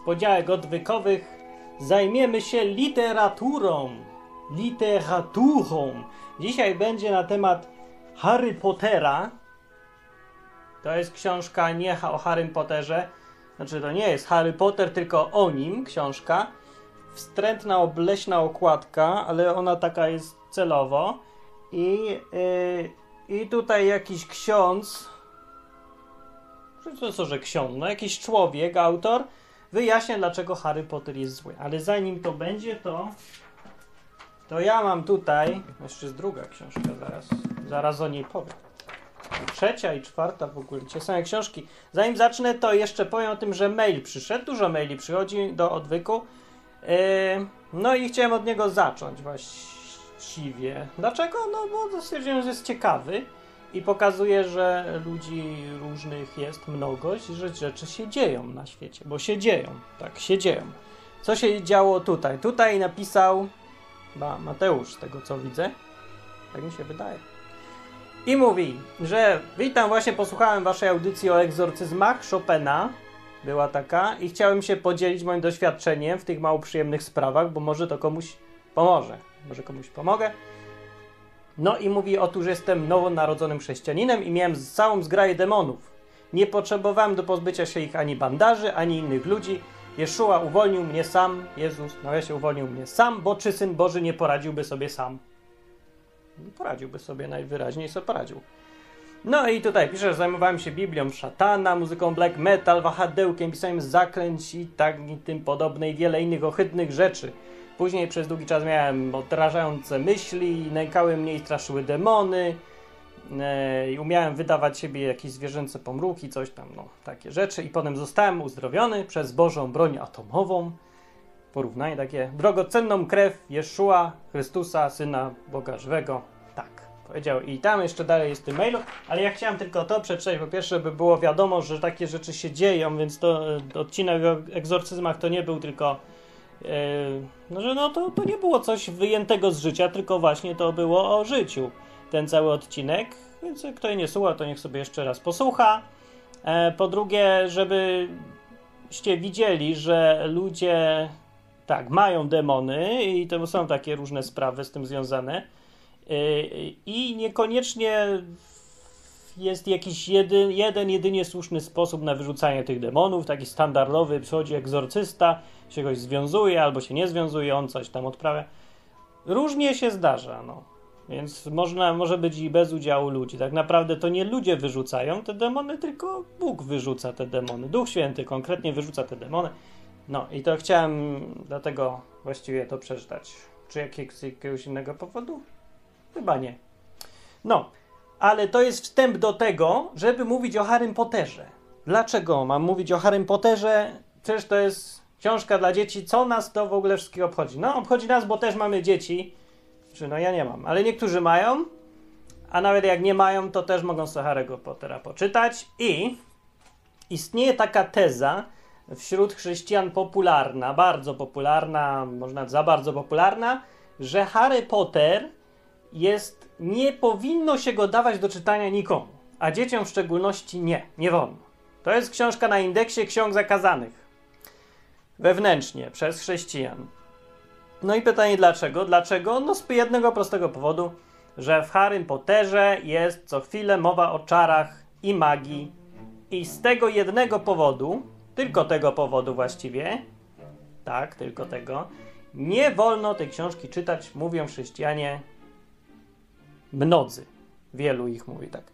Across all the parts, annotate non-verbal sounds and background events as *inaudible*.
niespodziałek odwykowych zajmiemy się literaturą. Literaturą. Dzisiaj będzie na temat Harry Pottera. To jest książka nie o Harrym Potterze. Znaczy, to nie jest Harry Potter, tylko o nim książka. Wstrętna, obleśna okładka, ale ona taka jest celowo. I, yy, i tutaj jakiś ksiądz to co, że ksiądz, no jakiś człowiek, autor, wyjaśnia, dlaczego Harry Potter jest zły. Ale zanim to będzie, to to ja mam tutaj, jeszcze jest druga książka, zaraz, zaraz o niej powiem. Trzecia i czwarta w ogóle, te same książki. Zanim zacznę, to jeszcze powiem o tym, że mail przyszedł, dużo maili przychodzi do odwyku. Yy, no i chciałem od niego zacząć właściwie. Dlaczego? No bo stwierdziłem, że jest ciekawy i pokazuje, że ludzi różnych jest mnogość, że rzeczy się dzieją na świecie, bo się dzieją, tak, się dzieją. Co się działo tutaj? Tutaj napisał ba, Mateusz, z tego co widzę, tak mi się wydaje. I mówi, że witam, właśnie posłuchałem waszej audycji o egzorcyzmach Chopina, była taka, i chciałem się podzielić moim doświadczeniem w tych mało przyjemnych sprawach, bo może to komuś pomoże, może komuś pomogę. No i mówi, otóż jestem nowonarodzonym chrześcijaninem i miałem całą zgraję demonów. Nie potrzebowałem do pozbycia się ich ani bandaży, ani innych ludzi. Jeszua uwolnił mnie sam, Jezus, no ja się uwolnił mnie sam, bo czy Syn Boży nie poradziłby sobie sam? Poradziłby sobie najwyraźniej, co poradził. No i tutaj pisze, że zajmowałem się Biblią szatana, muzyką black metal, wahadełkiem, pisaniem zaklęć i tak i tym podobne i wiele innych ohydnych rzeczy. Później przez długi czas miałem odrażające myśli, nękały mnie i straszyły demony. E, I umiałem wydawać siebie jakieś zwierzęce pomruki, coś tam, no, takie rzeczy. I potem zostałem uzdrowiony przez Bożą broń atomową. Porównanie takie. Drogocenną krew Jeszua, Chrystusa, Syna Boga Żywego. Tak, powiedział. I tam jeszcze dalej jest tym mailu, ale ja chciałem tylko to przeczytać. Po pierwsze, żeby było wiadomo, że takie rzeczy się dzieją, więc to e, odcinek o egzorcyzmach to nie był tylko no, że no to, to nie było coś wyjętego z życia, tylko właśnie to było o życiu. Ten cały odcinek, więc kto nie słucha, to niech sobie jeszcze raz posłucha. E, po drugie, żebyście widzieli, że ludzie tak, mają demony i to są takie różne sprawy z tym związane. E, I niekoniecznie jest jakiś jeden, jeden, jedynie słuszny sposób na wyrzucanie tych demonów, taki standardowy, przychodzi egzorcysta, się goś związuje albo się nie związuje, on coś tam odprawia. Różnie się zdarza, no. Więc można, może być i bez udziału ludzi. Tak naprawdę to nie ludzie wyrzucają te demony, tylko Bóg wyrzuca te demony. Duch Święty konkretnie wyrzuca te demony. No i to chciałem dlatego właściwie to przeczytać. Czy jakiegoś, jakiegoś innego powodu? Chyba nie. No, ale to jest wstęp do tego, żeby mówić o Harrym Potterze. Dlaczego mam mówić o Harrym Potterze? Przecież to jest książka dla dzieci. Co nas to w ogóle wszystkiego obchodzi? No, obchodzi nas, bo też mamy dzieci. Czy no ja nie mam, ale niektórzy mają. A nawet jak nie mają, to też mogą sobie Harry'ego Pottera poczytać. I istnieje taka teza wśród chrześcijan popularna, bardzo popularna, można za bardzo popularna, że Harry Potter jest, nie powinno się go dawać do czytania nikomu, a dzieciom w szczególności nie, nie wolno. To jest książka na indeksie ksiąg zakazanych. Wewnętrznie, przez chrześcijan. No i pytanie dlaczego? Dlaczego? No z jednego prostego powodu, że w Harrym Potterze jest co chwilę mowa o czarach i magii. I z tego jednego powodu, tylko tego powodu właściwie, tak, tylko tego, nie wolno tej książki czytać, mówią chrześcijanie, Mnodzy. Wielu ich mówi tak.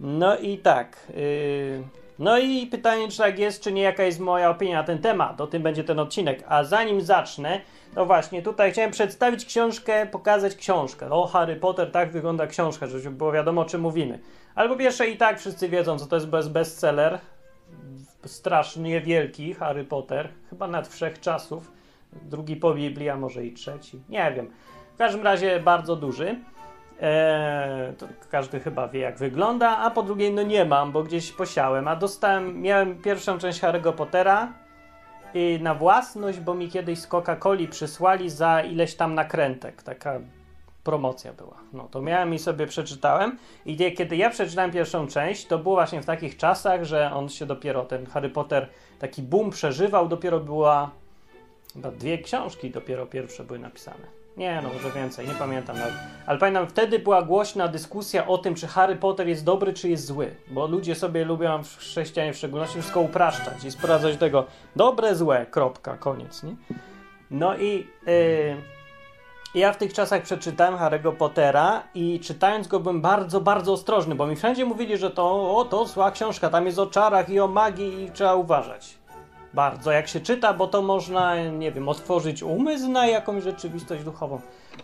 No i tak. Yy, no i pytanie, czy tak jest, czy nie, jaka jest moja opinia na ten temat. O tym będzie ten odcinek. A zanim zacznę, to właśnie tutaj chciałem przedstawić książkę, pokazać książkę. O, Harry Potter, tak wygląda książka, żeby było wiadomo, o czym mówimy. Albo pierwsze i tak wszyscy wiedzą, co to jest bez bestseller. Strasznie wielki Harry Potter, chyba nad wszechczasów. Drugi po Biblii, a może i trzeci. Nie wiem. W każdym razie bardzo duży. Eee, każdy chyba wie, jak wygląda, a po drugie, no nie mam, bo gdzieś posiałem, a dostałem, miałem pierwszą część Harry'ego Pottera i na własność, bo mi kiedyś z Coca-Coli przysłali za ileś tam nakrętek, taka promocja była. No to miałem i sobie przeczytałem. I kiedy ja przeczytałem pierwszą część, to było właśnie w takich czasach, że on się dopiero, ten Harry Potter, taki boom przeżywał, dopiero była. Chyba dwie książki dopiero pierwsze były napisane. Nie, no może więcej, nie pamiętam nawet. Ale pamiętam, wtedy była głośna dyskusja o tym, czy Harry Potter jest dobry, czy jest zły. Bo ludzie sobie lubią, w chrześcijanie w szczególności, wszystko upraszczać i sprowadzać do tego dobre, złe, kropka, koniec, nie? No i yy, ja w tych czasach przeczytałem Harry'ego Pottera i czytając go byłem bardzo, bardzo ostrożny, bo mi wszędzie mówili, że to, o, to zła książka, tam jest o czarach i o magii i trzeba uważać. Bardzo, jak się czyta, bo to można, nie wiem, otworzyć umysł na jakąś rzeczywistość duchową,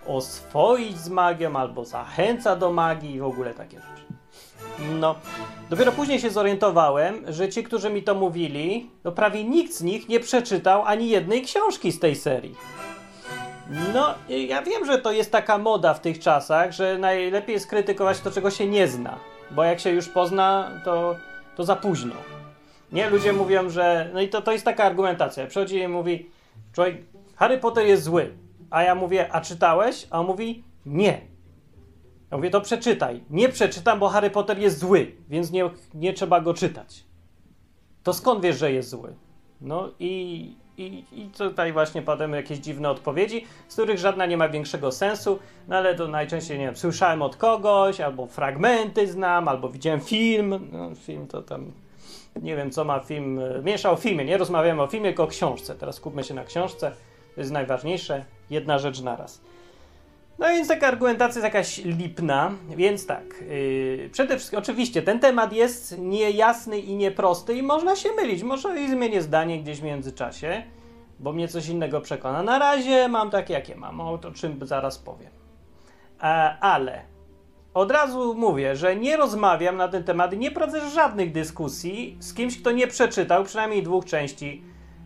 oswoić z magią albo zachęca do magii i w ogóle takie rzeczy. No, dopiero później się zorientowałem, że ci, którzy mi to mówili, to prawie nikt z nich nie przeczytał ani jednej książki z tej serii. No, ja wiem, że to jest taka moda w tych czasach, że najlepiej jest krytykować to, czego się nie zna, bo jak się już pozna, to, to za późno. Nie, ludzie mówią, że. No i to, to jest taka argumentacja. Przychodzi i mówi: Człowiek, Harry Potter jest zły. A ja mówię: A czytałeś? A on mówi: Nie. Ja mówię: To przeczytaj. Nie przeczytam, bo Harry Potter jest zły, więc nie, nie trzeba go czytać. To skąd wiesz, że jest zły? No i, i, i tutaj właśnie padamy jakieś dziwne odpowiedzi, z których żadna nie ma większego sensu, no ale to najczęściej, nie wiem, słyszałem od kogoś, albo fragmenty znam, albo widziałem film. No, film to tam nie wiem, co ma film. Miesza o filmie, nie rozmawiamy o filmie, tylko o książce. Teraz skupmy się na książce. To jest najważniejsze. Jedna rzecz naraz. No więc taka argumentacja jest jakaś lipna, więc tak. Yy, przede wszystkim, oczywiście, ten temat jest niejasny i nieprosty i można się mylić. Może i zmienię zdanie gdzieś w międzyczasie, bo mnie coś innego przekona. Na razie mam takie, jakie mam, o to czym zaraz powiem. E, ale od razu mówię, że nie rozmawiam na ten temat, nie prowadzę żadnych dyskusji z kimś, kto nie przeczytał przynajmniej dwóch części,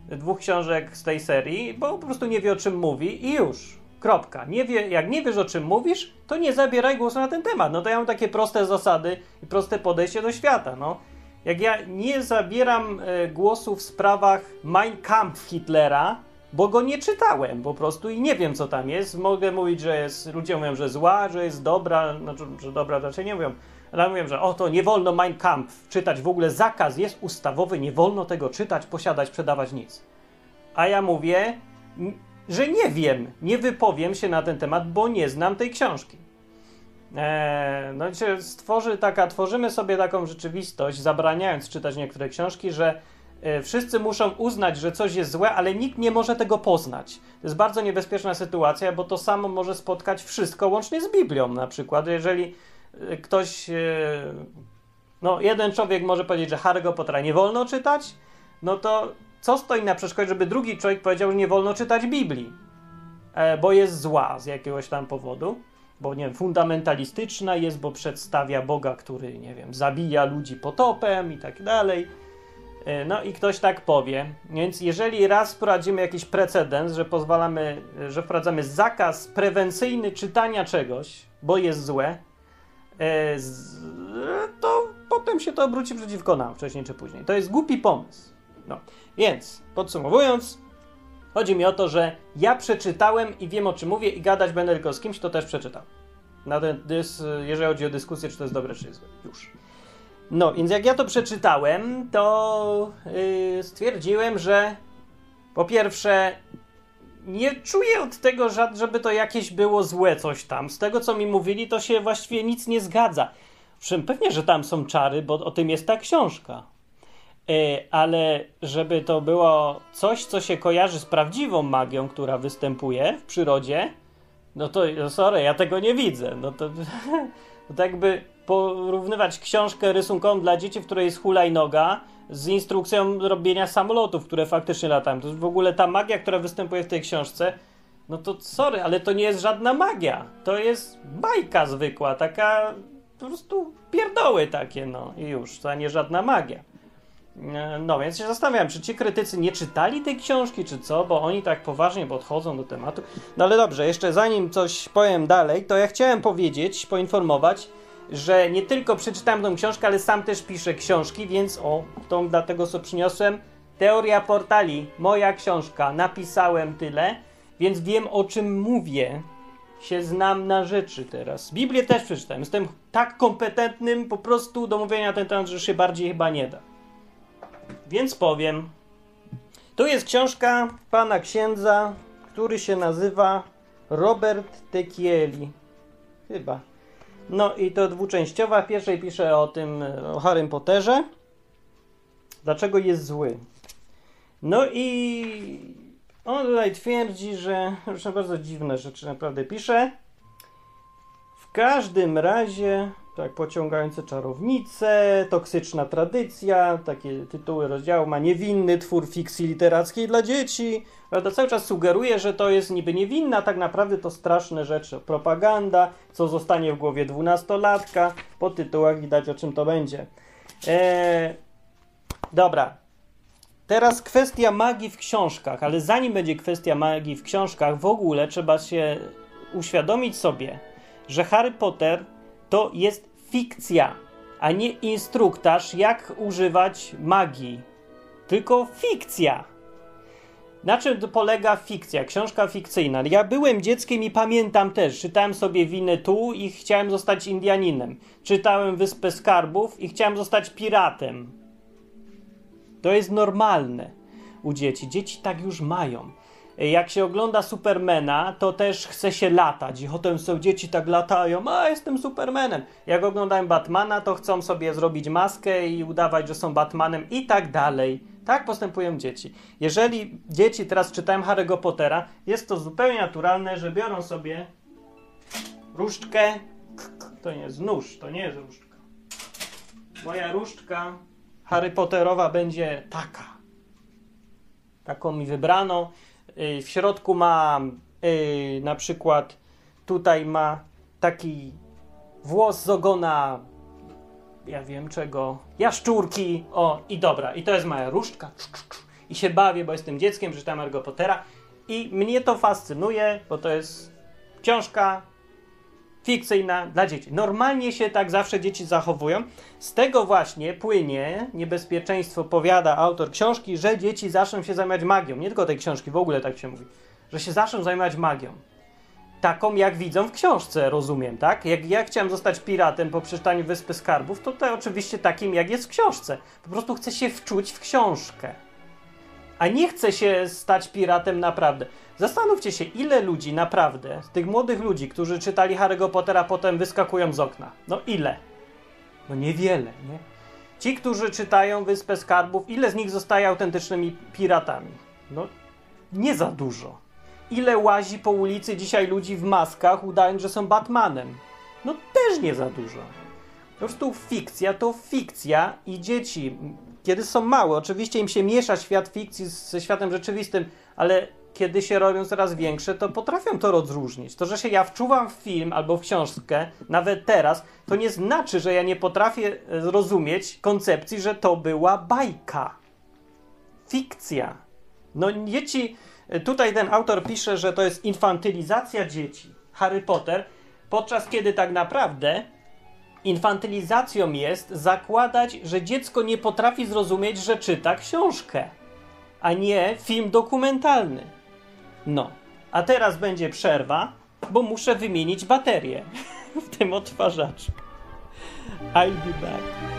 dwóch książek z tej serii, bo po prostu nie wie o czym mówi i już. Kropka. Nie wie, jak nie wiesz o czym mówisz, to nie zabieraj głosu na ten temat. No to ja mam takie proste zasady i proste podejście do świata. No. Jak ja nie zabieram e, głosu w sprawach Mein Kampf Hitlera, bo go nie czytałem po prostu i nie wiem, co tam jest. Mogę mówić, że jest, ludzie mówią, że zła, że jest dobra, znaczy, że dobra raczej nie mówią, ale mówią, że oto nie wolno Mein Kampf czytać, w ogóle zakaz jest ustawowy, nie wolno tego czytać, posiadać, sprzedawać nic. A ja mówię, że nie wiem, nie wypowiem się na ten temat, bo nie znam tej książki. Eee, no stworzy taka, tworzymy sobie taką rzeczywistość, zabraniając czytać niektóre książki, że wszyscy muszą uznać, że coś jest złe, ale nikt nie może tego poznać. To jest bardzo niebezpieczna sytuacja, bo to samo może spotkać wszystko, łącznie z Biblią na przykład. Jeżeli e, ktoś, e, no jeden człowiek może powiedzieć, że Harry'ego Pottera nie wolno czytać, no to co stoi na przeszkodzie, żeby drugi człowiek powiedział, że nie wolno czytać Biblii, bo jest zła z jakiegoś tam powodu, bo nie wiem, fundamentalistyczna jest, bo przedstawia Boga, który, nie wiem, zabija ludzi potopem i tak dalej E, no i ktoś tak powie. Więc jeżeli raz wprowadzimy jakiś precedens, że pozwalamy, że wprowadzamy zakaz prewencyjny czytania czegoś, bo jest złe, e, to potem się to obróci przeciwko nam wcześniej czy później. To jest głupi pomysł. No. Więc podsumowując, chodzi mi o to, że ja przeczytałem i wiem o czym mówię i gadać będę tylko z kimś, kto też przeczytał. Na ten dys, jeżeli chodzi o dyskusję, czy to jest dobre, czy jest złe. Już. No, więc jak ja to przeczytałem, to yy, stwierdziłem, że po pierwsze nie czuję od tego, żeby to jakieś było złe coś tam. Z tego, co mi mówili, to się właściwie nic nie zgadza. Przym pewnie, że tam są czary, bo o tym jest ta książka. Yy, ale żeby to było coś, co się kojarzy z prawdziwą magią, która występuje w przyrodzie, no to sorry, ja tego nie widzę. No to, *laughs* to tak jakby porównywać książkę rysunkową dla dzieci, w której jest hulajnoga, z instrukcją robienia samolotów, które faktycznie latają. To jest w ogóle ta magia, która występuje w tej książce. No to sorry, ale to nie jest żadna magia. To jest bajka zwykła, taka po prostu pierdoły takie, no i już, to nie żadna magia. E, no więc się zastanawiam, czy ci krytycy nie czytali tej książki, czy co, bo oni tak poważnie podchodzą do tematu. No ale dobrze, jeszcze zanim coś powiem dalej, to ja chciałem powiedzieć, poinformować, że nie tylko przeczytałem tą książkę, ale sam też piszę książki, więc o, tą dlatego co przyniosłem. Teoria portali, moja książka, napisałem tyle, więc wiem o czym mówię. się znam na rzeczy teraz. Biblię też przeczytałem. Jestem tak kompetentnym po prostu do mówienia na ten temat, że się bardziej chyba nie da. Więc powiem. Tu jest książka pana księdza, który się nazywa Robert Tekieli. Chyba. No i to dwuczęściowa. W pierwszej pisze o tym, o Harrym Potterze. Dlaczego jest zły. No i on tutaj twierdzi, że zresztą bardzo dziwne rzeczy naprawdę pisze. W każdym razie, tak, pociągające czarownice, toksyczna tradycja, takie tytuły rozdziału ma niewinny twór fikcji literackiej dla dzieci. Prawda, cały czas sugeruje, że to jest niby niewinna, tak naprawdę to straszne rzeczy. Propaganda, co zostanie w głowie dwunastolatka. Po tytułach widać o czym to będzie. Eee, dobra, Teraz kwestia magii w książkach, ale zanim będzie kwestia magii w książkach, w ogóle trzeba się uświadomić sobie, że Harry Potter to jest fikcja, a nie instruktaż, jak używać magii. Tylko fikcja. Na czym polega fikcja? Książka fikcyjna. Ja byłem dzieckiem i pamiętam też. Czytałem sobie Winy tu i chciałem zostać Indianinem. Czytałem Wyspę Skarbów i chciałem zostać piratem. To jest normalne u dzieci. Dzieci tak już mają. Jak się ogląda Supermana, to też chce się latać. I potem są dzieci tak latają, a jestem Supermanem. Jak oglądają Batmana, to chcą sobie zrobić maskę i udawać, że są Batmanem i tak dalej. Tak postępują dzieci. Jeżeli dzieci teraz czytają Harry'ego Pottera, jest to zupełnie naturalne, że biorą sobie różdżkę. To nie jest nóż, to nie jest różdżka. Moja różdżka Harry Potterowa będzie taka. Taką mi wybrano. Y, w środku ma yy, na przykład tutaj ma taki włos z ogona ja wiem czego, jaszczurki, o i dobra, i to jest moja różdżka. I się bawię, bo jestem dzieckiem, czytam Harry Pottera. I mnie to fascynuje, bo to jest książka fikcyjna dla dzieci. Normalnie się tak zawsze dzieci zachowują. Z tego właśnie płynie niebezpieczeństwo, powiada autor książki, że dzieci zaczną się zajmować magią. Nie tylko tej książki, w ogóle tak się mówi. Że się zaczną zajmować magią. Taką, jak widzą w książce, rozumiem, tak? Jak ja chciałem zostać piratem po przeczytaniu Wyspy Skarbów, to to oczywiście takim, jak jest w książce. Po prostu chcę się wczuć w książkę. A nie chcę się stać piratem naprawdę. Zastanówcie się, ile ludzi naprawdę, tych młodych ludzi, którzy czytali Harry'ego Pottera, potem wyskakują z okna. No ile? No niewiele, nie? Ci, którzy czytają Wyspę Skarbów, ile z nich zostaje autentycznymi piratami? No nie za dużo. Ile łazi po ulicy dzisiaj ludzi w maskach, udając, że są Batmanem? No też nie za dużo. Po prostu fikcja to fikcja i dzieci, kiedy są małe, oczywiście im się miesza świat fikcji ze światem rzeczywistym, ale kiedy się robią coraz większe, to potrafią to rozróżnić. To, że się ja wczuwam w film albo w książkę, nawet teraz, to nie znaczy, że ja nie potrafię zrozumieć koncepcji, że to była bajka. Fikcja. No dzieci, tutaj ten autor pisze, że to jest infantylizacja dzieci. Harry Potter, podczas kiedy tak naprawdę infantylizacją jest zakładać, że dziecko nie potrafi zrozumieć, że czyta książkę, a nie film dokumentalny. No, a teraz będzie przerwa, bo muszę wymienić baterię *laughs* w tym odtwarzaczu. I'll be back.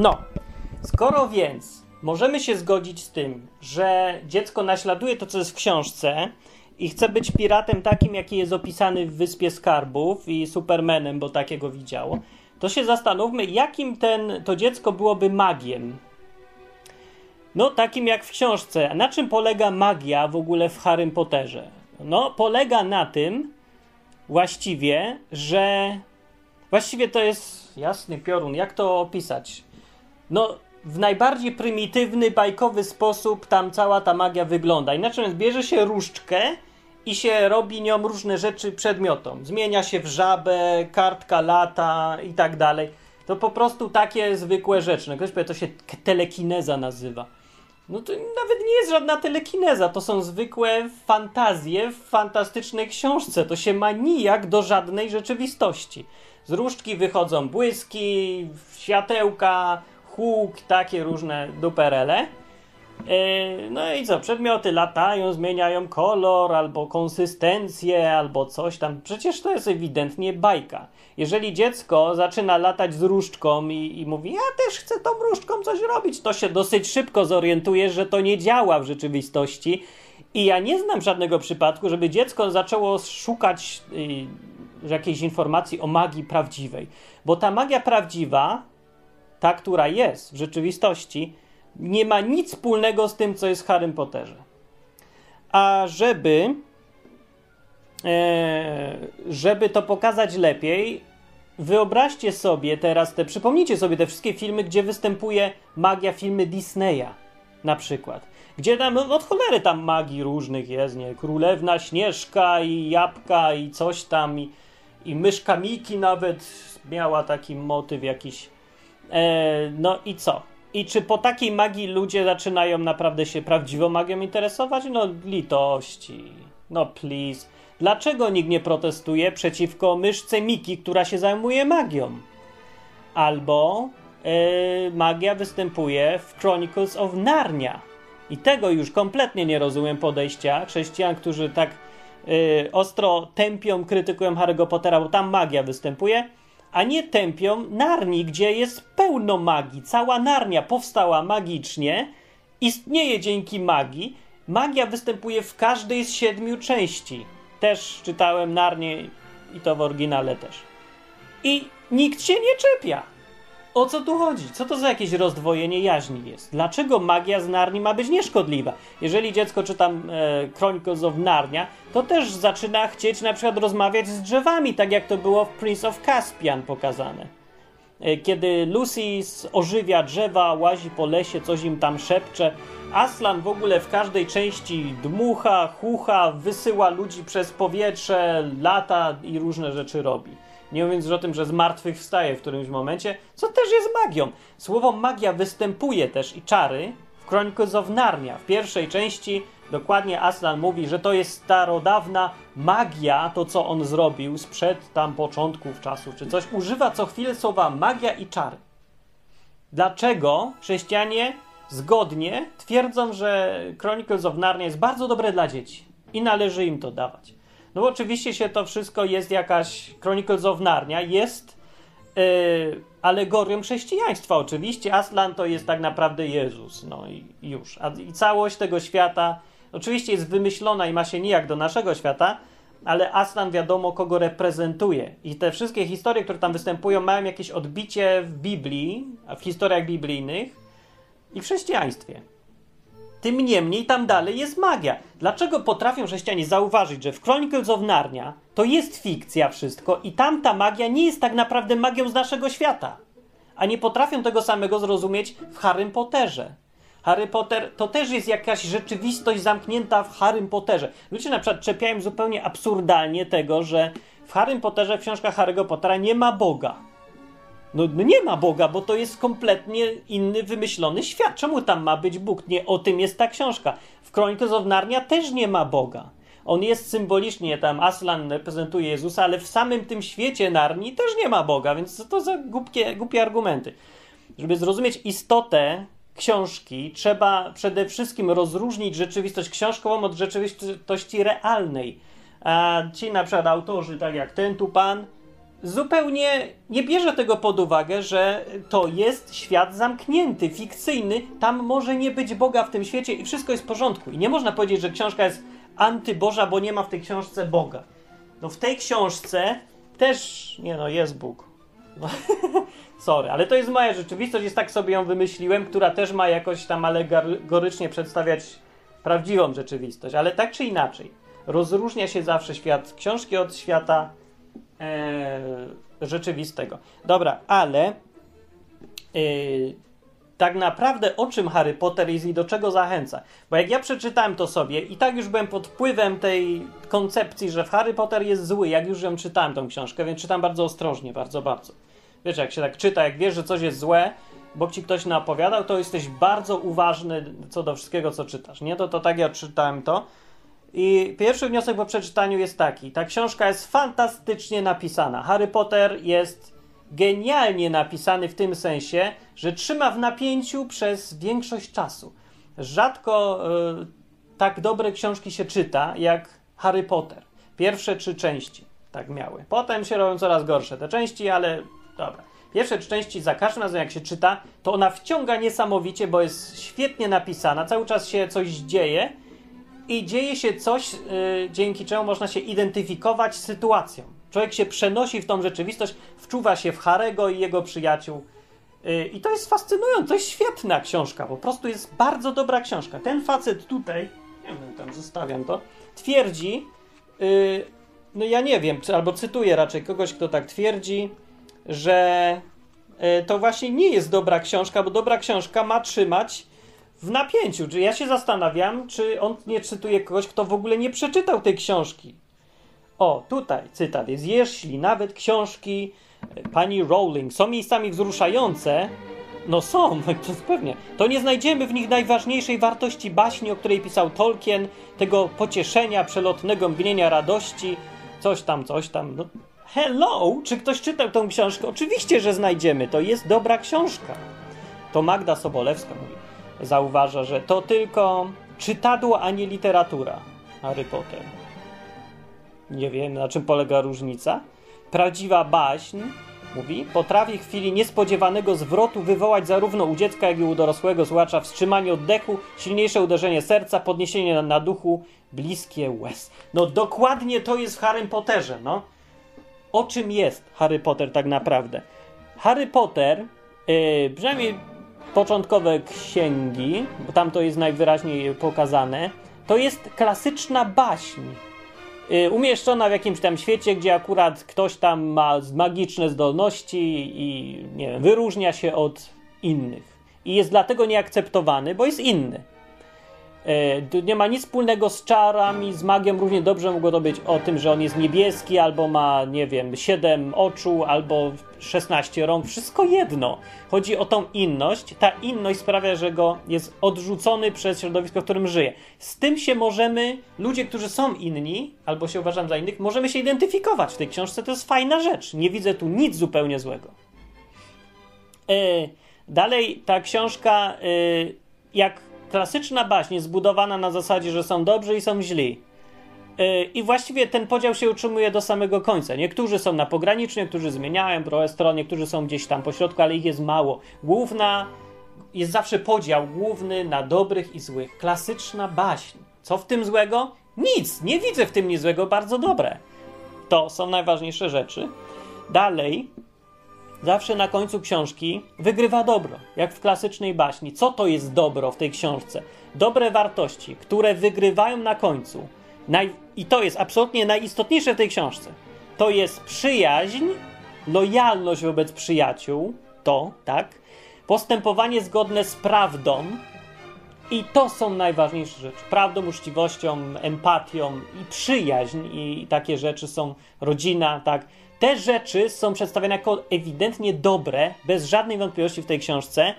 No, skoro więc możemy się zgodzić z tym, że dziecko naśladuje to, co jest w książce i chce być piratem takim, jaki jest opisany w Wyspie Skarbów i Supermanem, bo takiego widziało, to się zastanówmy, jakim ten, to dziecko byłoby magiem. No, takim jak w książce. Na czym polega magia w ogóle w Harrym Potterze? No, polega na tym właściwie, że właściwie to jest jasny piorun. Jak to opisać? No, w najbardziej prymitywny, bajkowy sposób tam cała ta magia wygląda. Inaczej bierze się różdżkę i się robi nią różne rzeczy przedmiotom. Zmienia się w żabę, kartka lata i tak dalej. To po prostu takie zwykłe rzeczy. No, ktoś powie, to się telekineza nazywa. No to nawet nie jest żadna telekineza, to są zwykłe fantazje w fantastycznej książce. To się ma nijak do żadnej rzeczywistości. Z różdżki wychodzą błyski, światełka, huk, takie różne duperele. E, no i co, przedmioty latają, zmieniają kolor, albo konsystencję, albo coś tam. Przecież to jest ewidentnie bajka. Jeżeli dziecko zaczyna latać z różdżką i, i mówi, ja też chcę tą różdżką coś robić, to się dosyć szybko zorientuje, że to nie działa w rzeczywistości. I ja nie znam żadnego przypadku, żeby dziecko zaczęło szukać y, jakiejś informacji o magii prawdziwej. Bo ta magia prawdziwa, ta, która jest w rzeczywistości, nie ma nic wspólnego z tym, co jest w Harrym Potterze. A żeby, e, żeby to pokazać lepiej, wyobraźcie sobie teraz te, przypomnijcie sobie te wszystkie filmy, gdzie występuje magia, filmy Disneya na przykład. Gdzie tam od cholery tam magii różnych jest, nie? Królewna Śnieżka i Jabłka i coś tam i, i myszka Miki nawet miała taki motyw jakiś. E, no i co? I czy po takiej magii ludzie zaczynają naprawdę się prawdziwą magią interesować? No litości. No please. Dlaczego nikt nie protestuje przeciwko myszce Miki, która się zajmuje magią? Albo yy, magia występuje w Chronicles of Narnia. I tego już kompletnie nie rozumiem podejścia chrześcijan, którzy tak yy, ostro tępią, krytykują Harry'ego Pottera, bo tam magia występuje a nie tępią Narni, gdzie jest pełno magii. Cała Narnia powstała magicznie, istnieje dzięki magii. Magia występuje w każdej z siedmiu części. Też czytałem Narnię i to w oryginale też. I nikt się nie czepia. O co tu chodzi? Co to za jakieś rozdwojenie jaźni jest? Dlaczego magia z Narni ma być nieszkodliwa? Jeżeli dziecko czyta e, Chronicles of Narnia, to też zaczyna chcieć na przykład rozmawiać z drzewami, tak jak to było w Prince of Caspian pokazane. E, kiedy Lucy ożywia drzewa, łazi po lesie, coś im tam szepcze, Aslan w ogóle w każdej części dmucha, chucha, wysyła ludzi przez powietrze, lata i różne rzeczy robi. Nie mówiąc już o tym, że z martwych wstaje w którymś momencie, co też jest magią. Słowo magia występuje też i czary w Chronicles of Narnia. W pierwszej części dokładnie Aslan mówi, że to jest starodawna magia, to co on zrobił sprzed tam początków czasów czy coś. Używa co chwilę słowa magia i czary. Dlaczego chrześcijanie zgodnie twierdzą, że Chronicles of Narnia jest bardzo dobre dla dzieci i należy im to dawać? No oczywiście się to wszystko jest jakaś Chronicles of Narnia, jest yy, alegorią chrześcijaństwa oczywiście. Aslan to jest tak naprawdę Jezus, no i już. A, I całość tego świata oczywiście jest wymyślona i ma się nijak do naszego świata, ale Aslan wiadomo kogo reprezentuje. I te wszystkie historie, które tam występują, mają jakieś odbicie w Biblii, w historiach biblijnych i w chrześcijaństwie. Tym niemniej tam dalej jest magia. Dlaczego potrafią chrześcijanie zauważyć, że w Chronicles of Narnia to jest fikcja wszystko i tam ta magia nie jest tak naprawdę magią z naszego świata? A nie potrafią tego samego zrozumieć w Harrym Potterze. Harry Potter to też jest jakaś rzeczywistość zamknięta w Harrym Potterze. Ludzie na przykład czepiają zupełnie absurdalnie tego, że w Harrym Potterze, w książkach Harry'ego Pottera nie ma Boga. No, no, nie ma Boga, bo to jest kompletnie inny, wymyślony świat. Czemu tam ma być Bóg? Nie o tym jest ta książka. W Chronicles of Narnia też nie ma Boga. On jest symbolicznie, tam Aslan reprezentuje Jezusa, ale w samym tym świecie Narni też nie ma Boga, więc co to za głupie, głupie argumenty. Żeby zrozumieć istotę książki, trzeba przede wszystkim rozróżnić rzeczywistość książkową od rzeczywistości realnej. A ci na przykład autorzy, tak jak ten tu pan, zupełnie nie bierze tego pod uwagę, że to jest świat zamknięty, fikcyjny, tam może nie być Boga w tym świecie i wszystko jest w porządku. I nie można powiedzieć, że książka jest antyboża, bo nie ma w tej książce Boga. No w tej książce też, nie no, jest Bóg. No, *laughs* sorry, ale to jest moja rzeczywistość, jest tak sobie ją wymyśliłem, która też ma jakoś tam alegorycznie przedstawiać prawdziwą rzeczywistość, ale tak czy inaczej. Rozróżnia się zawsze świat książki od świata rzeczywistego. Dobra, ale e, tak naprawdę o czym Harry Potter jest i do czego zachęca. Bo jak ja przeczytałem to sobie i tak już byłem pod wpływem tej koncepcji, że Harry Potter jest zły, jak już ją czytałem tą książkę, więc czytam bardzo ostrożnie, bardzo, bardzo. Wiesz, jak się tak czyta, jak wiesz, że coś jest złe, bo ci ktoś napowiadał, to jesteś bardzo uważny co do wszystkiego, co czytasz, nie? To, to tak ja czytałem to. I pierwszy wniosek po przeczytaniu jest taki. Ta książka jest fantastycznie napisana. Harry Potter jest genialnie napisany w tym sensie, że trzyma w napięciu przez większość czasu. Rzadko y, tak dobre książki się czyta jak Harry Potter. Pierwsze trzy części tak miały. Potem się robią coraz gorsze te części, ale dobra. Pierwsze trzy części za każdym razem jak się czyta, to ona wciąga niesamowicie, bo jest świetnie napisana, cały czas się coś dzieje i dzieje się coś, yy, dzięki czemu można się identyfikować z sytuacją. Człowiek się przenosi w tą rzeczywistość, wczuwa się w Harego i jego przyjaciół. Yy, I to jest fascynujące, to jest świetna książka, po prostu jest bardzo dobra książka. Ten facet tutaj, nie wiem, tam zostawiam to, twierdzi, yy, no ja nie wiem, albo cytuję raczej kogoś, kto tak twierdzi, że to właśnie nie jest dobra książka, bo dobra książka ma trzymać w napięciu. Czy ja się zastanawiam, czy on nie czytuje kogoś, kto w ogóle nie przeczytał tej książki. O, tutaj cytat jest. Jeśli nawet książki e, pani Rowling są miejscami wzruszające, no są, *laughs* to pewnie, to nie znajdziemy w nich najważniejszej wartości baśni, o której pisał Tolkien, tego pocieszenia, przelotnego mgnienia radości, coś tam, coś tam. No, hello! Czy ktoś czytał tą książkę? Oczywiście, że znajdziemy. To jest dobra książka. To Magda Sobolewska mówi zauważa, że to tylko czytadło, a nie literatura Harry Potter. Nie wiem, na czym polega różnica. Prawdziwa baśń, mówi, potrafi w chwili niespodziewanego zwrotu wywołać zarówno u dziecka, jak i u dorosłego słuchacza wstrzymanie oddechu, silniejsze uderzenie serca, podniesienie na, na duchu, bliskie łez. No dokładnie to jest w Harry Potterze, no. O czym jest Harry Potter tak naprawdę? Harry Potter, yy, przynajmniej początkowe księgi, bo tam to jest najwyraźniej pokazane, to jest klasyczna baśń. Y, umieszczona w jakimś tam świecie, gdzie akurat ktoś tam ma magiczne zdolności i nie wiem, wyróżnia się od innych. I jest dlatego nieakceptowany, bo jest inny. E, nie ma nic wspólnego z czarami, z magią. Równie dobrze mogło to być o tym, że on jest niebieski, albo ma, nie wiem, 7 oczu, albo 16 rąk. Wszystko jedno. Chodzi o tą inność. Ta inność sprawia, że go jest odrzucony przez środowisko, w którym żyje. Z tym się możemy, ludzie, którzy są inni, albo się uważam za innych, możemy się identyfikować w tej książce. To jest fajna rzecz. Nie widzę tu nic zupełnie złego. E, dalej, ta książka, e, jak klasyczna baśń jest zbudowana na zasadzie, że są dobrzy i są źli. Yy, I właściwie ten podział się utrzymuje do samego końca. Niektórzy są na pograniczu, niektórzy zmieniają trochę stron, niektórzy są gdzieś tam po środku, ale ich jest mało. Główna jest zawsze podział główny na dobrych i złych. Klasyczna baśń. Co w tym złego? Nic, nie widzę w tym nic złego, bardzo dobre. To są najważniejsze rzeczy. Dalej, zawsze na końcu książki wygrywa dobro, jak w klasycznej baśni. Co to jest dobro w tej książce? Dobre wartości, które wygrywają na końcu. Naj... I to jest absolutnie najistotniejsze w tej książce. To jest przyjaźń, lojalność wobec przyjaciół, to, tak, postępowanie zgodne z prawdą, i to są najważniejsze rzeczy. Prawdą, uczciwością, empatią i przyjaźń i takie rzeczy są rodzina, tak. Te rzeczy są przedstawione jako ewidentnie dobre, bez żadnej wątpliwości w tej książce.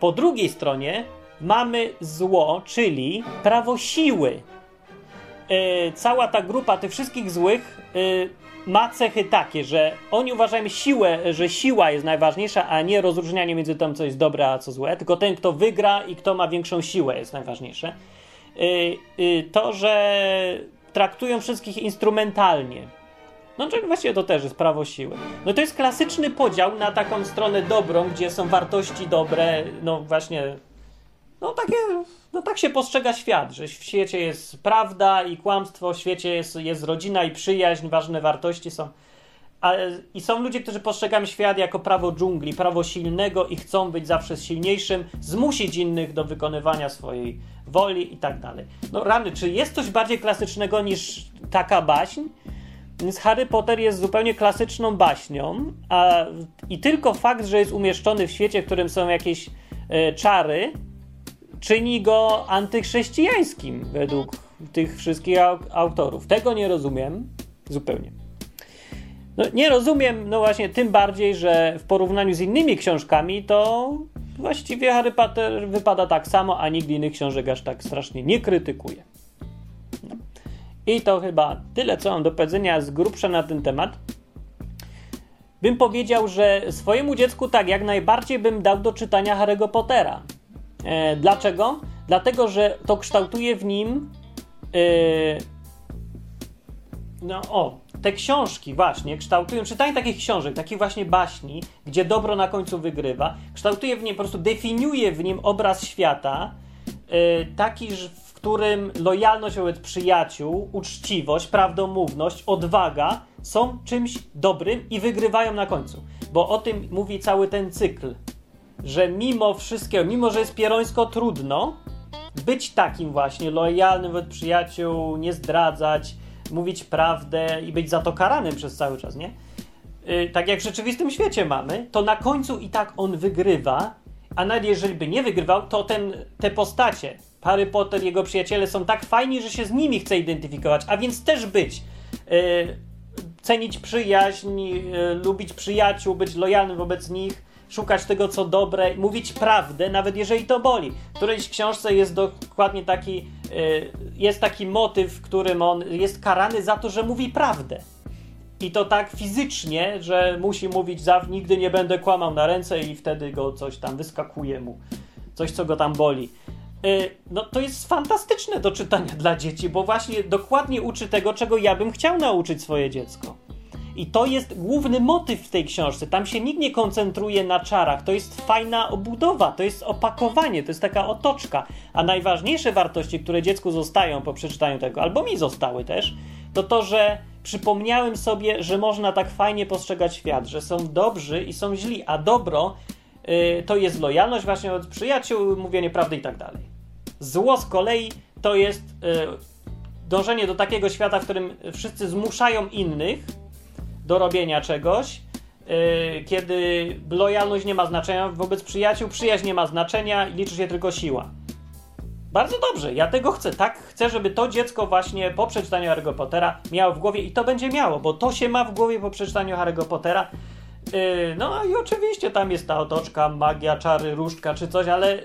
Po drugiej stronie mamy zło, czyli prawo siły. Yy, cała ta grupa tych wszystkich złych yy, ma cechy takie, że oni uważają siłę, że siła jest najważniejsza, a nie rozróżnianie między tym, co jest dobre, a co złe, tylko ten, kto wygra i kto ma większą siłę jest najważniejsze. Yy, to, że traktują wszystkich instrumentalnie no czyli właściwie to też jest prawo siły. No to jest klasyczny podział na taką stronę dobrą, gdzie są wartości dobre, no właśnie, no takie, no tak się postrzega świat, że w świecie jest prawda i kłamstwo, w świecie jest, jest rodzina i przyjaźń, ważne wartości są. A, I są ludzie, którzy postrzegają świat jako prawo dżungli, prawo silnego i chcą być zawsze silniejszym, zmusić innych do wykonywania swojej woli i tak dalej. No rany, czy jest coś bardziej klasycznego niż taka baśń? Więc Harry Potter jest zupełnie klasyczną baśnią, a, i tylko fakt, że jest umieszczony w świecie, w którym są jakieś e, czary czyni go antychrześcijańskim według tych wszystkich autorów. Tego nie rozumiem zupełnie. No, nie rozumiem, no właśnie, tym bardziej, że w porównaniu z innymi książkami to właściwie Harry Potter wypada tak samo, a nigdy innych książek aż tak strasznie nie krytykuje. I to chyba tyle, co mam do powiedzenia z grubsza na ten temat. Bym powiedział, że swojemu dziecku tak, jak najbardziej bym dał do czytania Harry'ego Pottera. E, dlaczego? Dlatego, że to kształtuje w nim. E, no o, te książki właśnie kształtują, czytanie takich książek, takich właśnie baśni, gdzie dobro na końcu wygrywa, kształtuje w nim, po prostu definiuje w nim obraz świata, yy, taki, którym lojalność wobec przyjaciół, uczciwość, prawdomówność, odwaga są czymś dobrym i wygrywają na końcu. Bo o tym mówi cały ten cykl, że mimo wszystkiego, mimo że jest pierońsko trudno, być takim właśnie lojalnym wobec przyjaciół, nie zdradzać, mówić prawdę i być za to karanym przez cały czas, nie? Yy, tak jak w rzeczywistym świecie mamy, to na końcu i tak on wygrywa, a nawet jeżeli by nie wygrywał, to ten, te postacie, Harry Potter, jego przyjaciele są tak fajni, że się z nimi chce identyfikować, a więc też być. Yy, cenić przyjaźń, yy, lubić przyjaciół, być lojalnym wobec nich, szukać tego, co dobre, mówić prawdę, nawet jeżeli to boli. W którejś książce jest dokładnie taki, y, jest taki motyw, w którym on jest karany za to, że mówi prawdę. I to tak fizycznie, że musi mówić, za, nigdy nie będę kłamał na ręce i wtedy go coś tam wyskakuje mu. Coś, co go tam boli. Y, no to jest fantastyczne do czytania dla dzieci, bo właśnie dokładnie uczy tego, czego ja bym chciał nauczyć swoje dziecko. I to jest główny motyw w tej książce. Tam się nikt nie koncentruje na czarach. To jest fajna obudowa, to jest opakowanie, to jest taka otoczka. A najważniejsze wartości, które dziecku zostają po przeczytaniu tego, albo mi zostały też, to to, że przypomniałem sobie, że można tak fajnie postrzegać świat, że są dobrzy i są źli, a dobro yy, to jest lojalność właśnie od przyjaciół, mówienie prawdy i tak dalej. Zło z kolei to jest yy, dążenie do takiego świata, w którym wszyscy zmuszają innych do robienia czegoś, yy, kiedy lojalność nie ma znaczenia wobec przyjaciół, przyjaźń nie ma znaczenia liczy się tylko siła. Bardzo dobrze, ja tego chcę. Tak chcę, żeby to dziecko właśnie po przeczytaniu Harry'ego Pottera miało w głowie i to będzie miało, bo to się ma w głowie po przeczytaniu Harry'ego Pottera. Yy, no i oczywiście tam jest ta otoczka, magia, czary, różdżka czy coś, ale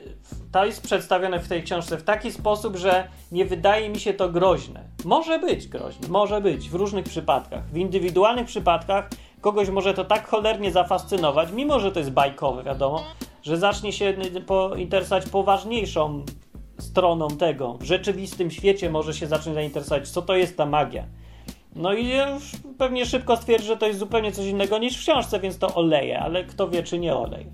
to jest przedstawione w tej książce w taki sposób, że nie wydaje mi się to groźne. Może być groźne, może być w różnych przypadkach. W indywidualnych przypadkach kogoś może to tak cholernie zafascynować, mimo że to jest bajkowe, wiadomo, że zacznie się interesować poważniejszą stroną tego. W rzeczywistym świecie może się zacząć zainteresować, co to jest ta magia. No i już pewnie szybko stwierdzi, że to jest zupełnie coś innego niż w książce, więc to oleje, ale kto wie, czy nie olej.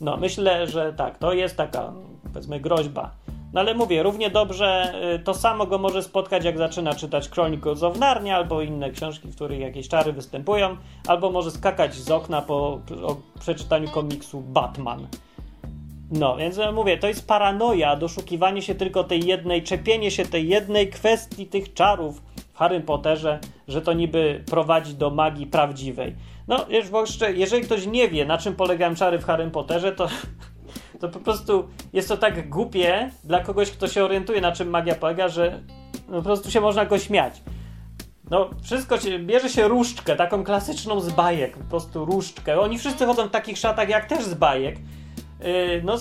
No, myślę, że tak, to jest taka, powiedzmy, groźba. No ale mówię, równie dobrze y, to samo go może spotkać, jak zaczyna czytać Chronicles of Narnia albo inne książki, w których jakieś czary występują, albo może skakać z okna po przeczytaniu komiksu Batman. No, więc mówię, to jest paranoja, doszukiwanie się tylko tej jednej, czepienie się tej jednej kwestii tych czarów w Harry Potterze, że to niby prowadzi do magii prawdziwej. No, jeszcze, jeżeli ktoś nie wie, na czym polegają czary w Harry Potterze, to, *laughs* to po prostu jest to tak głupie dla kogoś, kto się orientuje, na czym magia polega, że no, po prostu się można go śmiać. No, wszystko się, bierze się różdżkę, taką klasyczną z bajek, po prostu różdżkę. Oni wszyscy chodzą w takich szatach jak też z bajek. Yy, no,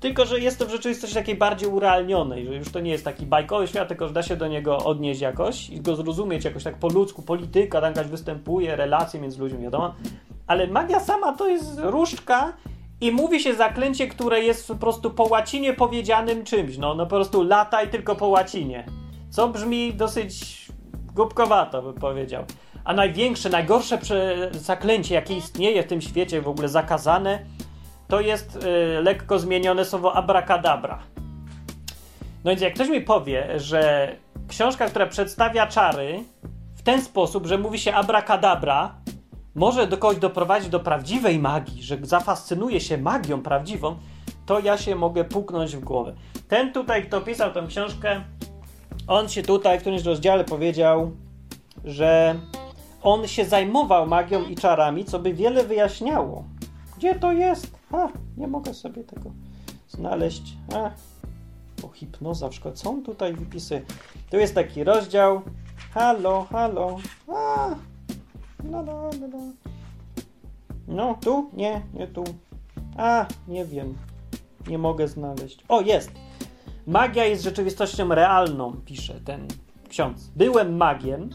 tylko, że jest to w rzeczywistości takiej bardziej urealnionej, że już to nie jest taki bajkowy świat, tylko że da się do niego odnieść jakoś i go zrozumieć jakoś tak po ludzku, polityka, tam jakaś występuje, relacje między ludźmi, wiadomo. Ale magia sama to jest różdżka i mówi się zaklęcie, które jest po prostu po łacinie powiedzianym czymś. No, no po prostu lataj tylko po łacinie. Co brzmi dosyć głupkowato, bym powiedział. A największe, najgorsze zaklęcie, jakie istnieje w tym świecie, w ogóle zakazane, to jest y, lekko zmienione słowo abracadabra. No więc jak ktoś mi powie, że książka, która przedstawia czary w ten sposób, że mówi się abracadabra, może do kogoś doprowadzić do prawdziwej magii, że zafascynuje się magią prawdziwą, to ja się mogę puknąć w głowę. Ten tutaj, kto pisał tę książkę, on się tutaj w którymś rozdziale powiedział, że on się zajmował magią i czarami, co by wiele wyjaśniało. Gdzie to jest? A, nie mogę sobie tego znaleźć. A, bo hipnoza w szkole. Co on tutaj wypisuje? Tu jest taki rozdział. Halo, halo. A, la, la, la, la. No, tu? Nie, nie tu. A, nie wiem. Nie mogę znaleźć. O, jest! Magia jest rzeczywistością realną, pisze ten ksiądz. Byłem magiem,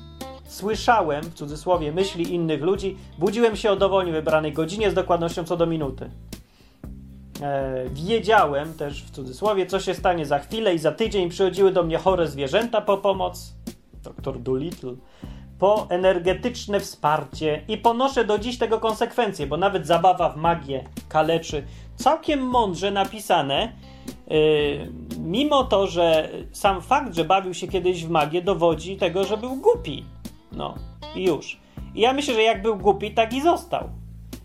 słyszałem, w cudzysłowie, myśli innych ludzi, budziłem się o dowolnie wybranej godzinie z dokładnością co do minuty. E, wiedziałem też, w cudzysłowie, co się stanie za chwilę i za tydzień przychodziły do mnie chore zwierzęta po pomoc. Doktor Doolittle po energetyczne wsparcie i ponoszę do dziś tego konsekwencje, bo nawet zabawa w magię kaleczy. Całkiem mądrze napisane, yy, mimo to, że sam fakt, że bawił się kiedyś w magię, dowodzi tego, że był głupi. No i już. I ja myślę, że jak był głupi, tak i został.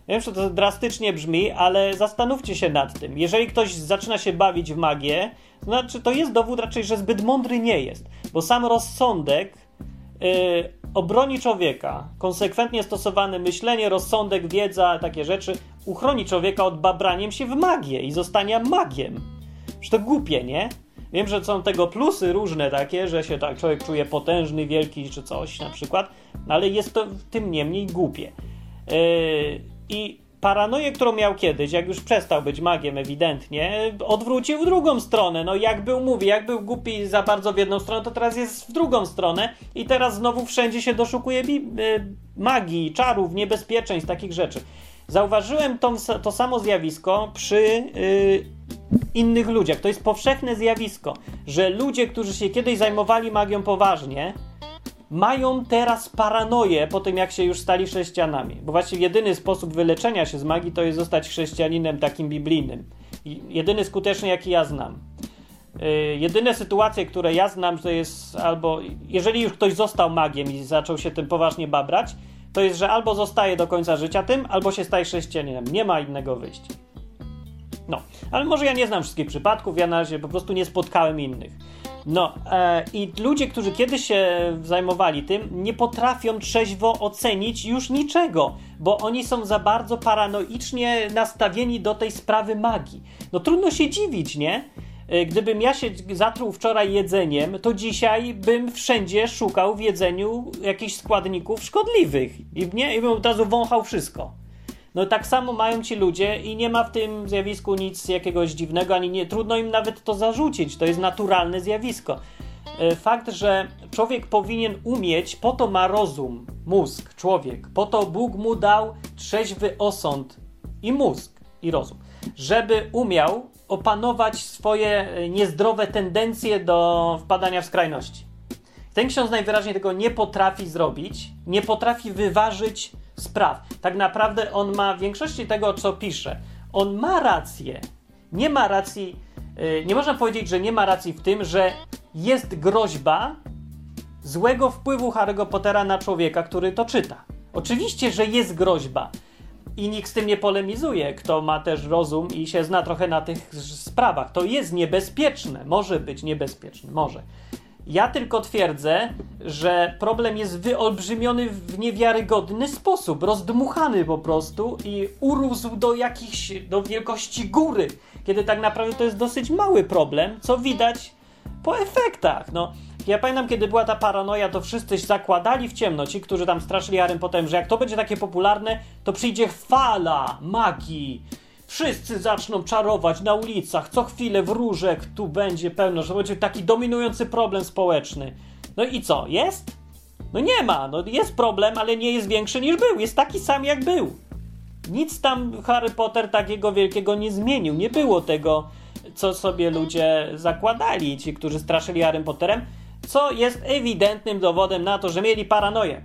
Wiem, że to drastycznie brzmi, ale zastanówcie się nad tym. Jeżeli ktoś zaczyna się bawić w magię, to znaczy to jest dowód raczej, że zbyt mądry nie jest, bo sam rozsądek yy, obroni człowieka. Konsekwentnie stosowane myślenie, rozsądek, wiedza, takie rzeczy uchroni człowieka od babraniem się w magię i zostania magiem. Że to głupie, nie? Wiem, że są tego plusy różne takie, że się tak człowiek czuje potężny, wielki czy coś na przykład, ale jest to tym niemniej głupie. Yy, I paranoję, którą miał kiedyś, jak już przestał być magiem ewidentnie, odwrócił w drugą stronę. No jak był, mówi, jak był głupi za bardzo w jedną stronę, to teraz jest w drugą stronę i teraz znowu wszędzie się doszukuje y, magii, czarów, niebezpieczeństw, takich rzeczy. Zauważyłem to, to samo zjawisko przy yy, innych ludziach. To jest powszechne zjawisko, że ludzie, którzy się kiedyś zajmowali magią poważnie, mają teraz paranoję po tym, jak się już stali chrześcijanami. Bo właściwie jedyny sposób wyleczenia się z magii to jest zostać chrześcijaninem takim biblijnym. Jedyny skuteczny, jaki ja znam. Yy, jedyne sytuacje, które ja znam, to jest albo, jeżeli już ktoś został magiem i zaczął się tym poważnie babrać, to jest, że albo zostaje do końca życia tym, albo się staje chrześcijaninem. Nie ma innego wyjścia. No, ale może ja nie znam wszystkich przypadków, ja na razie po prostu nie spotkałem innych. No e, i ludzie, którzy kiedyś się zajmowali tym, nie potrafią trzeźwo ocenić już niczego, bo oni są za bardzo paranoicznie nastawieni do tej sprawy magii. No trudno się dziwić, nie? E, gdybym ja się zatruł wczoraj jedzeniem, to dzisiaj bym wszędzie szukał w jedzeniu jakichś składników szkodliwych i, nie, i bym od razu wąchał wszystko. No tak samo mają ci ludzie i nie ma w tym zjawisku nic jakiegoś dziwnego, ani nie, trudno im nawet to zarzucić. To jest naturalne zjawisko. E, fakt, że człowiek powinien umieć, po to ma rozum, mózg, człowiek, po to Bóg mu dał trzeźwy osąd i mózg, i rozum, żeby umiał opanować swoje e, niezdrowe tendencje do wpadania w skrajności. Ten ksiądz najwyraźniej tego nie potrafi zrobić, nie potrafi wyważyć spraw. Tak naprawdę on ma w większości tego, co pisze, on ma rację. Nie ma racji, yy, nie można powiedzieć, że nie ma racji w tym, że jest groźba złego wpływu Harry'ego Pottera na człowieka, który to czyta. Oczywiście, że jest groźba. I nikt z tym nie polemizuje, kto ma też rozum i się zna trochę na tych sprawach. To jest niebezpieczne, może być niebezpieczne, może. Ja tylko twierdzę, że problem jest wyolbrzymiony w niewiarygodny sposób, rozdmuchany po prostu i urósł do jakichś, do wielkości góry, kiedy tak naprawdę to jest dosyć mały problem, co widać po efektach. No, ja pamiętam, kiedy była ta paranoja, to wszyscy zakładali w ciemno, ci, którzy tam straszyli Harrym potem, że jak to będzie takie popularne, to przyjdzie fala magii, Wszyscy zaczną czarować na ulicach, co chwilę wróżek tu będzie pełno, że będzie taki dominujący problem społeczny. No i co, jest? No nie ma, no jest problem, ale nie jest większy niż był, jest taki sam jak był. Nic tam Harry Potter takiego wielkiego nie zmienił, nie było tego, co sobie ludzie zakładali, ci, którzy straszyli Harry Potterem, co jest ewidentnym dowodem na to, że mieli paranoję,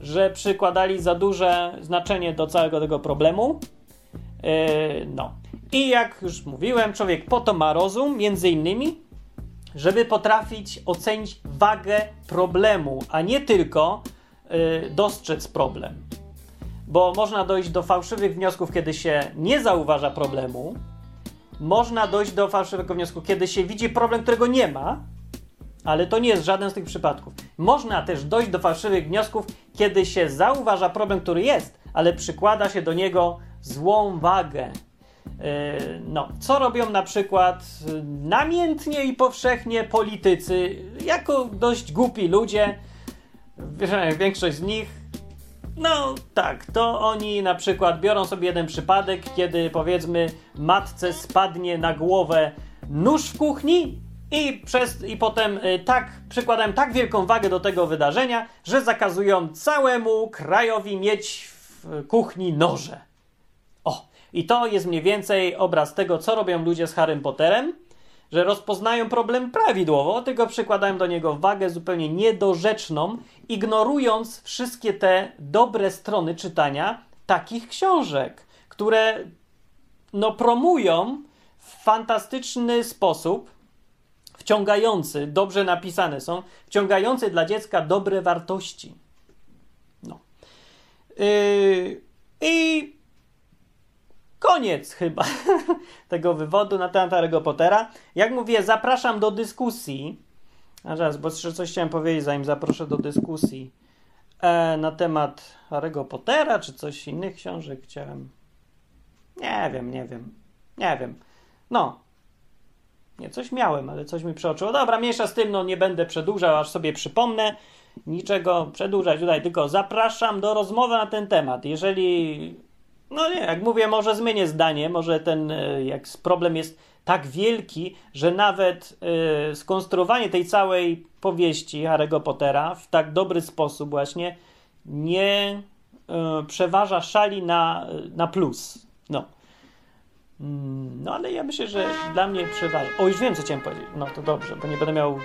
że przykładali za duże znaczenie do całego tego problemu, no. I jak już mówiłem, człowiek po to ma rozum, między innymi, żeby potrafić ocenić wagę problemu, a nie tylko yy, dostrzec problem. Bo można dojść do fałszywych wniosków, kiedy się nie zauważa problemu. Można dojść do fałszywego wniosku, kiedy się widzi problem, którego nie ma, ale to nie jest żaden z tych przypadków. Można też dojść do fałszywych wniosków, kiedy się zauważa problem, który jest, ale przykłada się do niego złą wagę. no, co robią na przykład namiętnie i powszechnie politycy, jako dość głupi ludzie, większość z nich, no tak, to oni na przykład biorą sobie jeden przypadek, kiedy powiedzmy matce spadnie na głowę nóż w kuchni i, przez, i potem y, tak przykładają tak wielką wagę do tego wydarzenia, że zakazują całemu krajowi mieć w kuchni noże. I to jest mniej więcej obraz tego, co robią ludzie z Harrym Potterem, że rozpoznają problem prawidłowo, tylko przykładają do niego wagę zupełnie niedorzeczną, ignorując wszystkie te dobre strony czytania takich książek, które no, promują w fantastyczny sposób, wciągający, dobrze napisane są, wciągający dla dziecka dobre wartości. No. Yy, I koniec chyba *laughs* tego wywodu na temat Harry'ego Pottera. Jak mówię, zapraszam do dyskusji. A zaraz, bo jeszcze coś chciałem powiedzieć, zanim zaproszę do dyskusji e, na temat Harry'ego Pottera, czy coś innych książek chciałem. Nie wiem, nie wiem. Nie wiem. No. Nie, coś miałem, ale coś mi przeoczyło. Dobra, mniejsza z tym, no nie będę przedłużał, aż sobie przypomnę. Niczego przedłużać tutaj, tylko zapraszam do rozmowy na ten temat. Jeżeli no nie, jak mówię, może zmienię zdanie, może ten e, jak problem jest tak wielki, że nawet y, skonstruowanie tej całej powieści Harry'ego Pottera w tak dobry sposób właśnie nie y, przeważa szali na, na plus. No. Mm, no ale ja myślę, że dla mnie przeważa. O, już wiem, co chciałem powiedzieć. No to dobrze, bo nie będę miał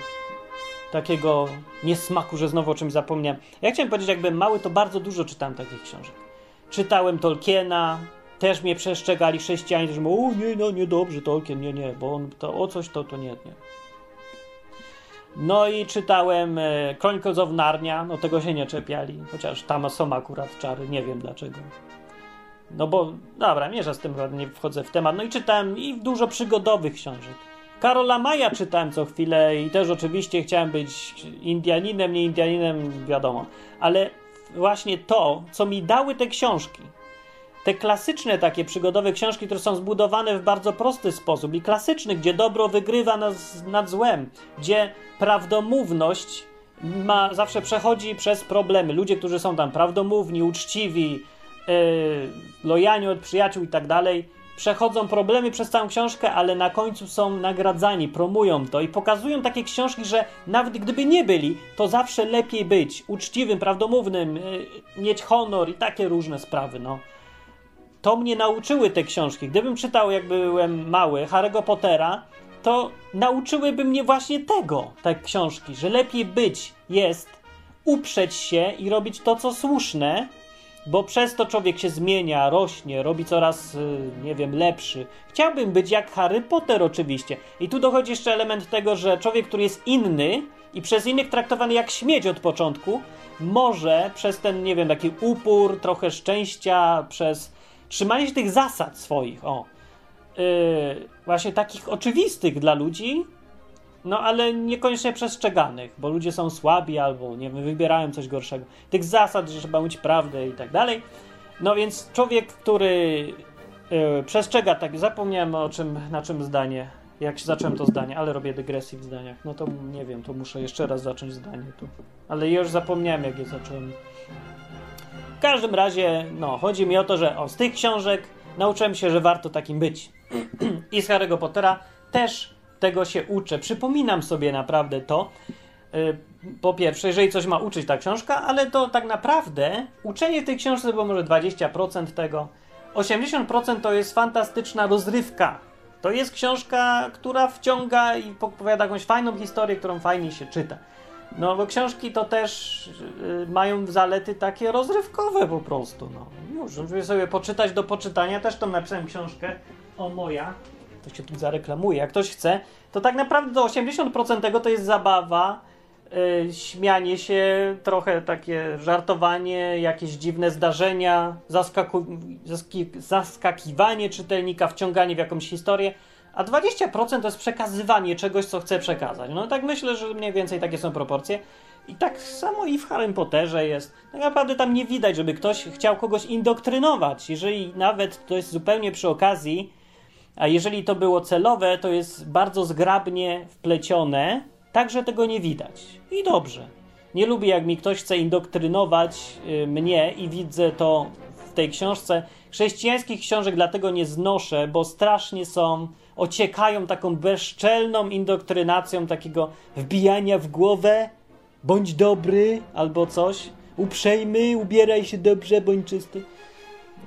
takiego niesmaku, że znowu o czymś zapomniałem. Ja chciałem powiedzieć, jakbym mały, to bardzo dużo czytałem takich książek. Czytałem Tolkiena, też mnie przestrzegali chrześcijanie, że mówią, nie, no niedobrze Tolkien, nie, nie, bo on to, o coś to, to nie, nie. No i czytałem e, Chronicles of Narnia, no tego się nie czepiali, chociaż tam są akurat czary, nie wiem dlaczego. No bo, dobra, mierza z tym, nie wchodzę w temat. No i czytałem i dużo przygodowych książek. Karola Maja czytałem co chwilę i też oczywiście chciałem być Indianinem, nie Indianinem, wiadomo. Ale właśnie to, co mi dały te książki. Te klasyczne takie przygodowe książki, które są zbudowane w bardzo prosty sposób i klasyczny, gdzie dobro wygrywa nad, nad złem, gdzie prawdomówność ma, zawsze przechodzi przez problemy. Ludzie, którzy są tam prawdomówni, uczciwi, yy, lojalni od przyjaciół i tak dalej, przechodzą problemy przez całą książkę, ale na końcu są nagradzani, promują to i pokazują takie książki, że nawet gdyby nie byli, to zawsze lepiej być uczciwym, prawdomównym, yy, mieć honor i takie różne sprawy, no. To mnie nauczyły te książki. Gdybym czytał, jak byłem mały, Harry'ego Pottera, to nauczyłyby mnie właśnie tego, te książki, że lepiej być jest uprzeć się i robić to, co słuszne, bo przez to człowiek się zmienia, rośnie, robi coraz, y, nie wiem, lepszy. Chciałbym być jak Harry Potter oczywiście. I tu dochodzi jeszcze element tego, że człowiek, który jest inny i przez innych traktowany jak śmieć od początku, może przez ten, nie wiem, taki upór, trochę szczęścia, przez trzymanie się tych zasad swoich, o, yy, właśnie takich oczywistych dla ludzi, no ale niekoniecznie przestrzeganych, bo ludzie są słabi albo nie wiem, wybierają coś gorszego. Tych zasad, że trzeba mówić prawdę i tak dalej. No więc człowiek, który yy, przestrzega, tak zapomniałem o czym, na czym zdanie, jak zacząłem to zdanie, ale robię dygresję w zdaniach. No to nie wiem, to muszę jeszcze raz zacząć zdanie tu. Ale już zapomniałem, jak je zacząłem. W każdym razie, no, chodzi mi o to, że o, z tych książek nauczyłem się, że warto takim być. *clears throat* I z Harry'ego Pottera też tego się uczę. Przypominam sobie naprawdę to. Y, po pierwsze, jeżeli coś ma uczyć ta książka, ale to tak naprawdę uczenie tej książki było może 20% tego. 80% to jest fantastyczna rozrywka. To jest książka, która wciąga i opowiada jakąś fajną historię, którą fajnie się czyta. No, bo książki to też y, mają zalety takie rozrywkowe po prostu. No. Już, żeby sobie poczytać do poczytania, też tam napisałem książkę o moja. To się tu zareklamuje. Jak ktoś chce, to tak naprawdę do 80% tego to jest zabawa, y, śmianie się, trochę takie żartowanie, jakieś dziwne zdarzenia, zaskaku- zaskakiwanie czytelnika, wciąganie w jakąś historię a 20% to jest przekazywanie czegoś, co chce przekazać. No tak myślę, że mniej więcej takie są proporcje. I tak samo i w Harry Potterze jest. Tak naprawdę tam nie widać, żeby ktoś chciał kogoś indoktrynować. Jeżeli nawet to jest zupełnie przy okazji, A jeżeli to było celowe, to jest bardzo zgrabnie wplecione, tak że tego nie widać. I dobrze. Nie lubię, jak mi ktoś chce indoktrynować y, mnie i widzę to w tej książce. Chrześcijańskich książek dlatego nie znoszę, bo strasznie są, ociekają taką bezczelną indoktrynacją, takiego wbijania w głowę, bądź dobry albo coś, uprzejmy, ubieraj się dobrze, bądź czysty.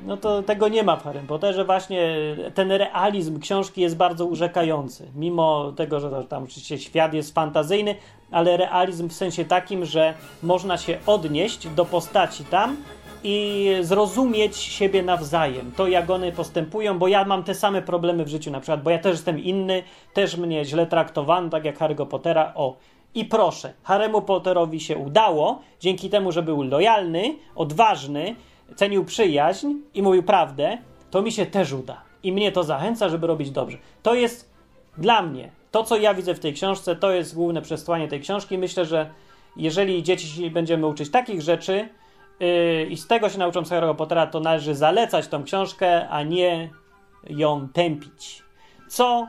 No to tego nie ma w Harry Potterze. Właśnie ten realizm książki jest bardzo urzekający. Mimo tego, że tam oczywiście świat jest fantazyjny, ale realizm w sensie takim, że można się odnieść do postaci tam i zrozumieć siebie nawzajem. To jak one postępują, bo ja mam te same problemy w życiu na przykład, bo ja też jestem inny, też mnie źle traktowano, tak jak Harry'ego Pottera. O, i proszę, Harry'emu Potterowi się udało, dzięki temu, że był lojalny, odważny, cenił przyjaźń i mówił prawdę, to mi się też uda. I mnie to zachęca, żeby robić dobrze. To jest dla mnie, to co ja widzę w tej książce, to jest główne przesłanie tej książki. Myślę, że jeżeli dzieci będziemy uczyć takich rzeczy yy, i z tego się nauczą z Harry'ego to należy zalecać tą książkę, a nie ją tępić. Co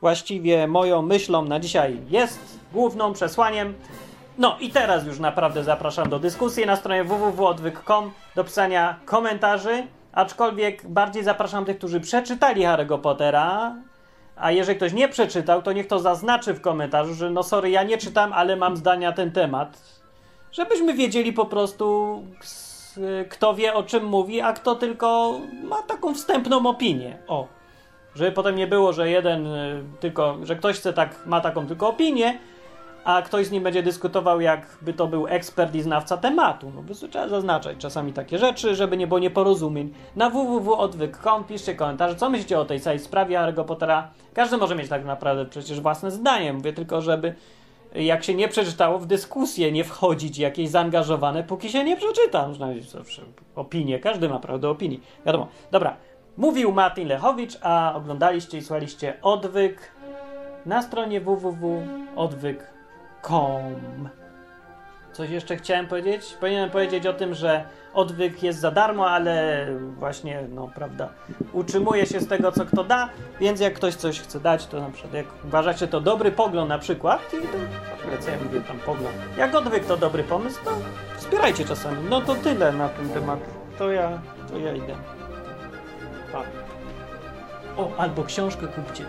właściwie moją myślą na dzisiaj jest główną przesłaniem. No i teraz już naprawdę zapraszam do dyskusji na stronie www.odwyk.com do pisania komentarzy, aczkolwiek bardziej zapraszam tych, którzy przeczytali Harry'ego Pottera, a jeżeli ktoś nie przeczytał, to niech to zaznaczy w komentarzu, że no sorry, ja nie czytam, ale mam zdania na ten temat, żebyśmy wiedzieli po prostu kto wie o czym mówi, a kto tylko ma taką wstępną opinię. O. Żeby potem nie było, że jeden y, tylko, że ktoś chce tak, ma taką tylko opinię, a ktoś z nim będzie dyskutował, jakby to był ekspert i znawca tematu. No, po prostu trzeba zaznaczać czasami takie rzeczy, żeby nie było nieporozumień. Na www.odwyk.com piszcie komentarze, co myślicie o tej całej sprawie Harry'ego Pottera. Każdy może mieć tak naprawdę przecież własne zdanie. Mówię tylko, żeby jak się nie przeczytało, w dyskusję nie wchodzić jakieś zaangażowane, póki się nie przeczyta. Można mieć zawsze opinię, każdy ma prawo do opinii. Wiadomo. Dobra, mówił Martin Lechowicz, a oglądaliście i słuchaliście Odwyk na stronie www.odwyk.com Coś jeszcze chciałem powiedzieć? Powinienem powiedzieć o tym, że odwyk jest za darmo, ale właśnie, no prawda, utrzymuje się z tego, co kto da, więc jak ktoś coś chce dać, to na przykład jak uważacie to dobry pogląd na przykład, i to, co ja mówię tam pogląd, jak odwyk to dobry pomysł, to wspierajcie czasami. No to tyle na ten temat. To ja, to ja idę. Pa. O, albo książkę kupcie.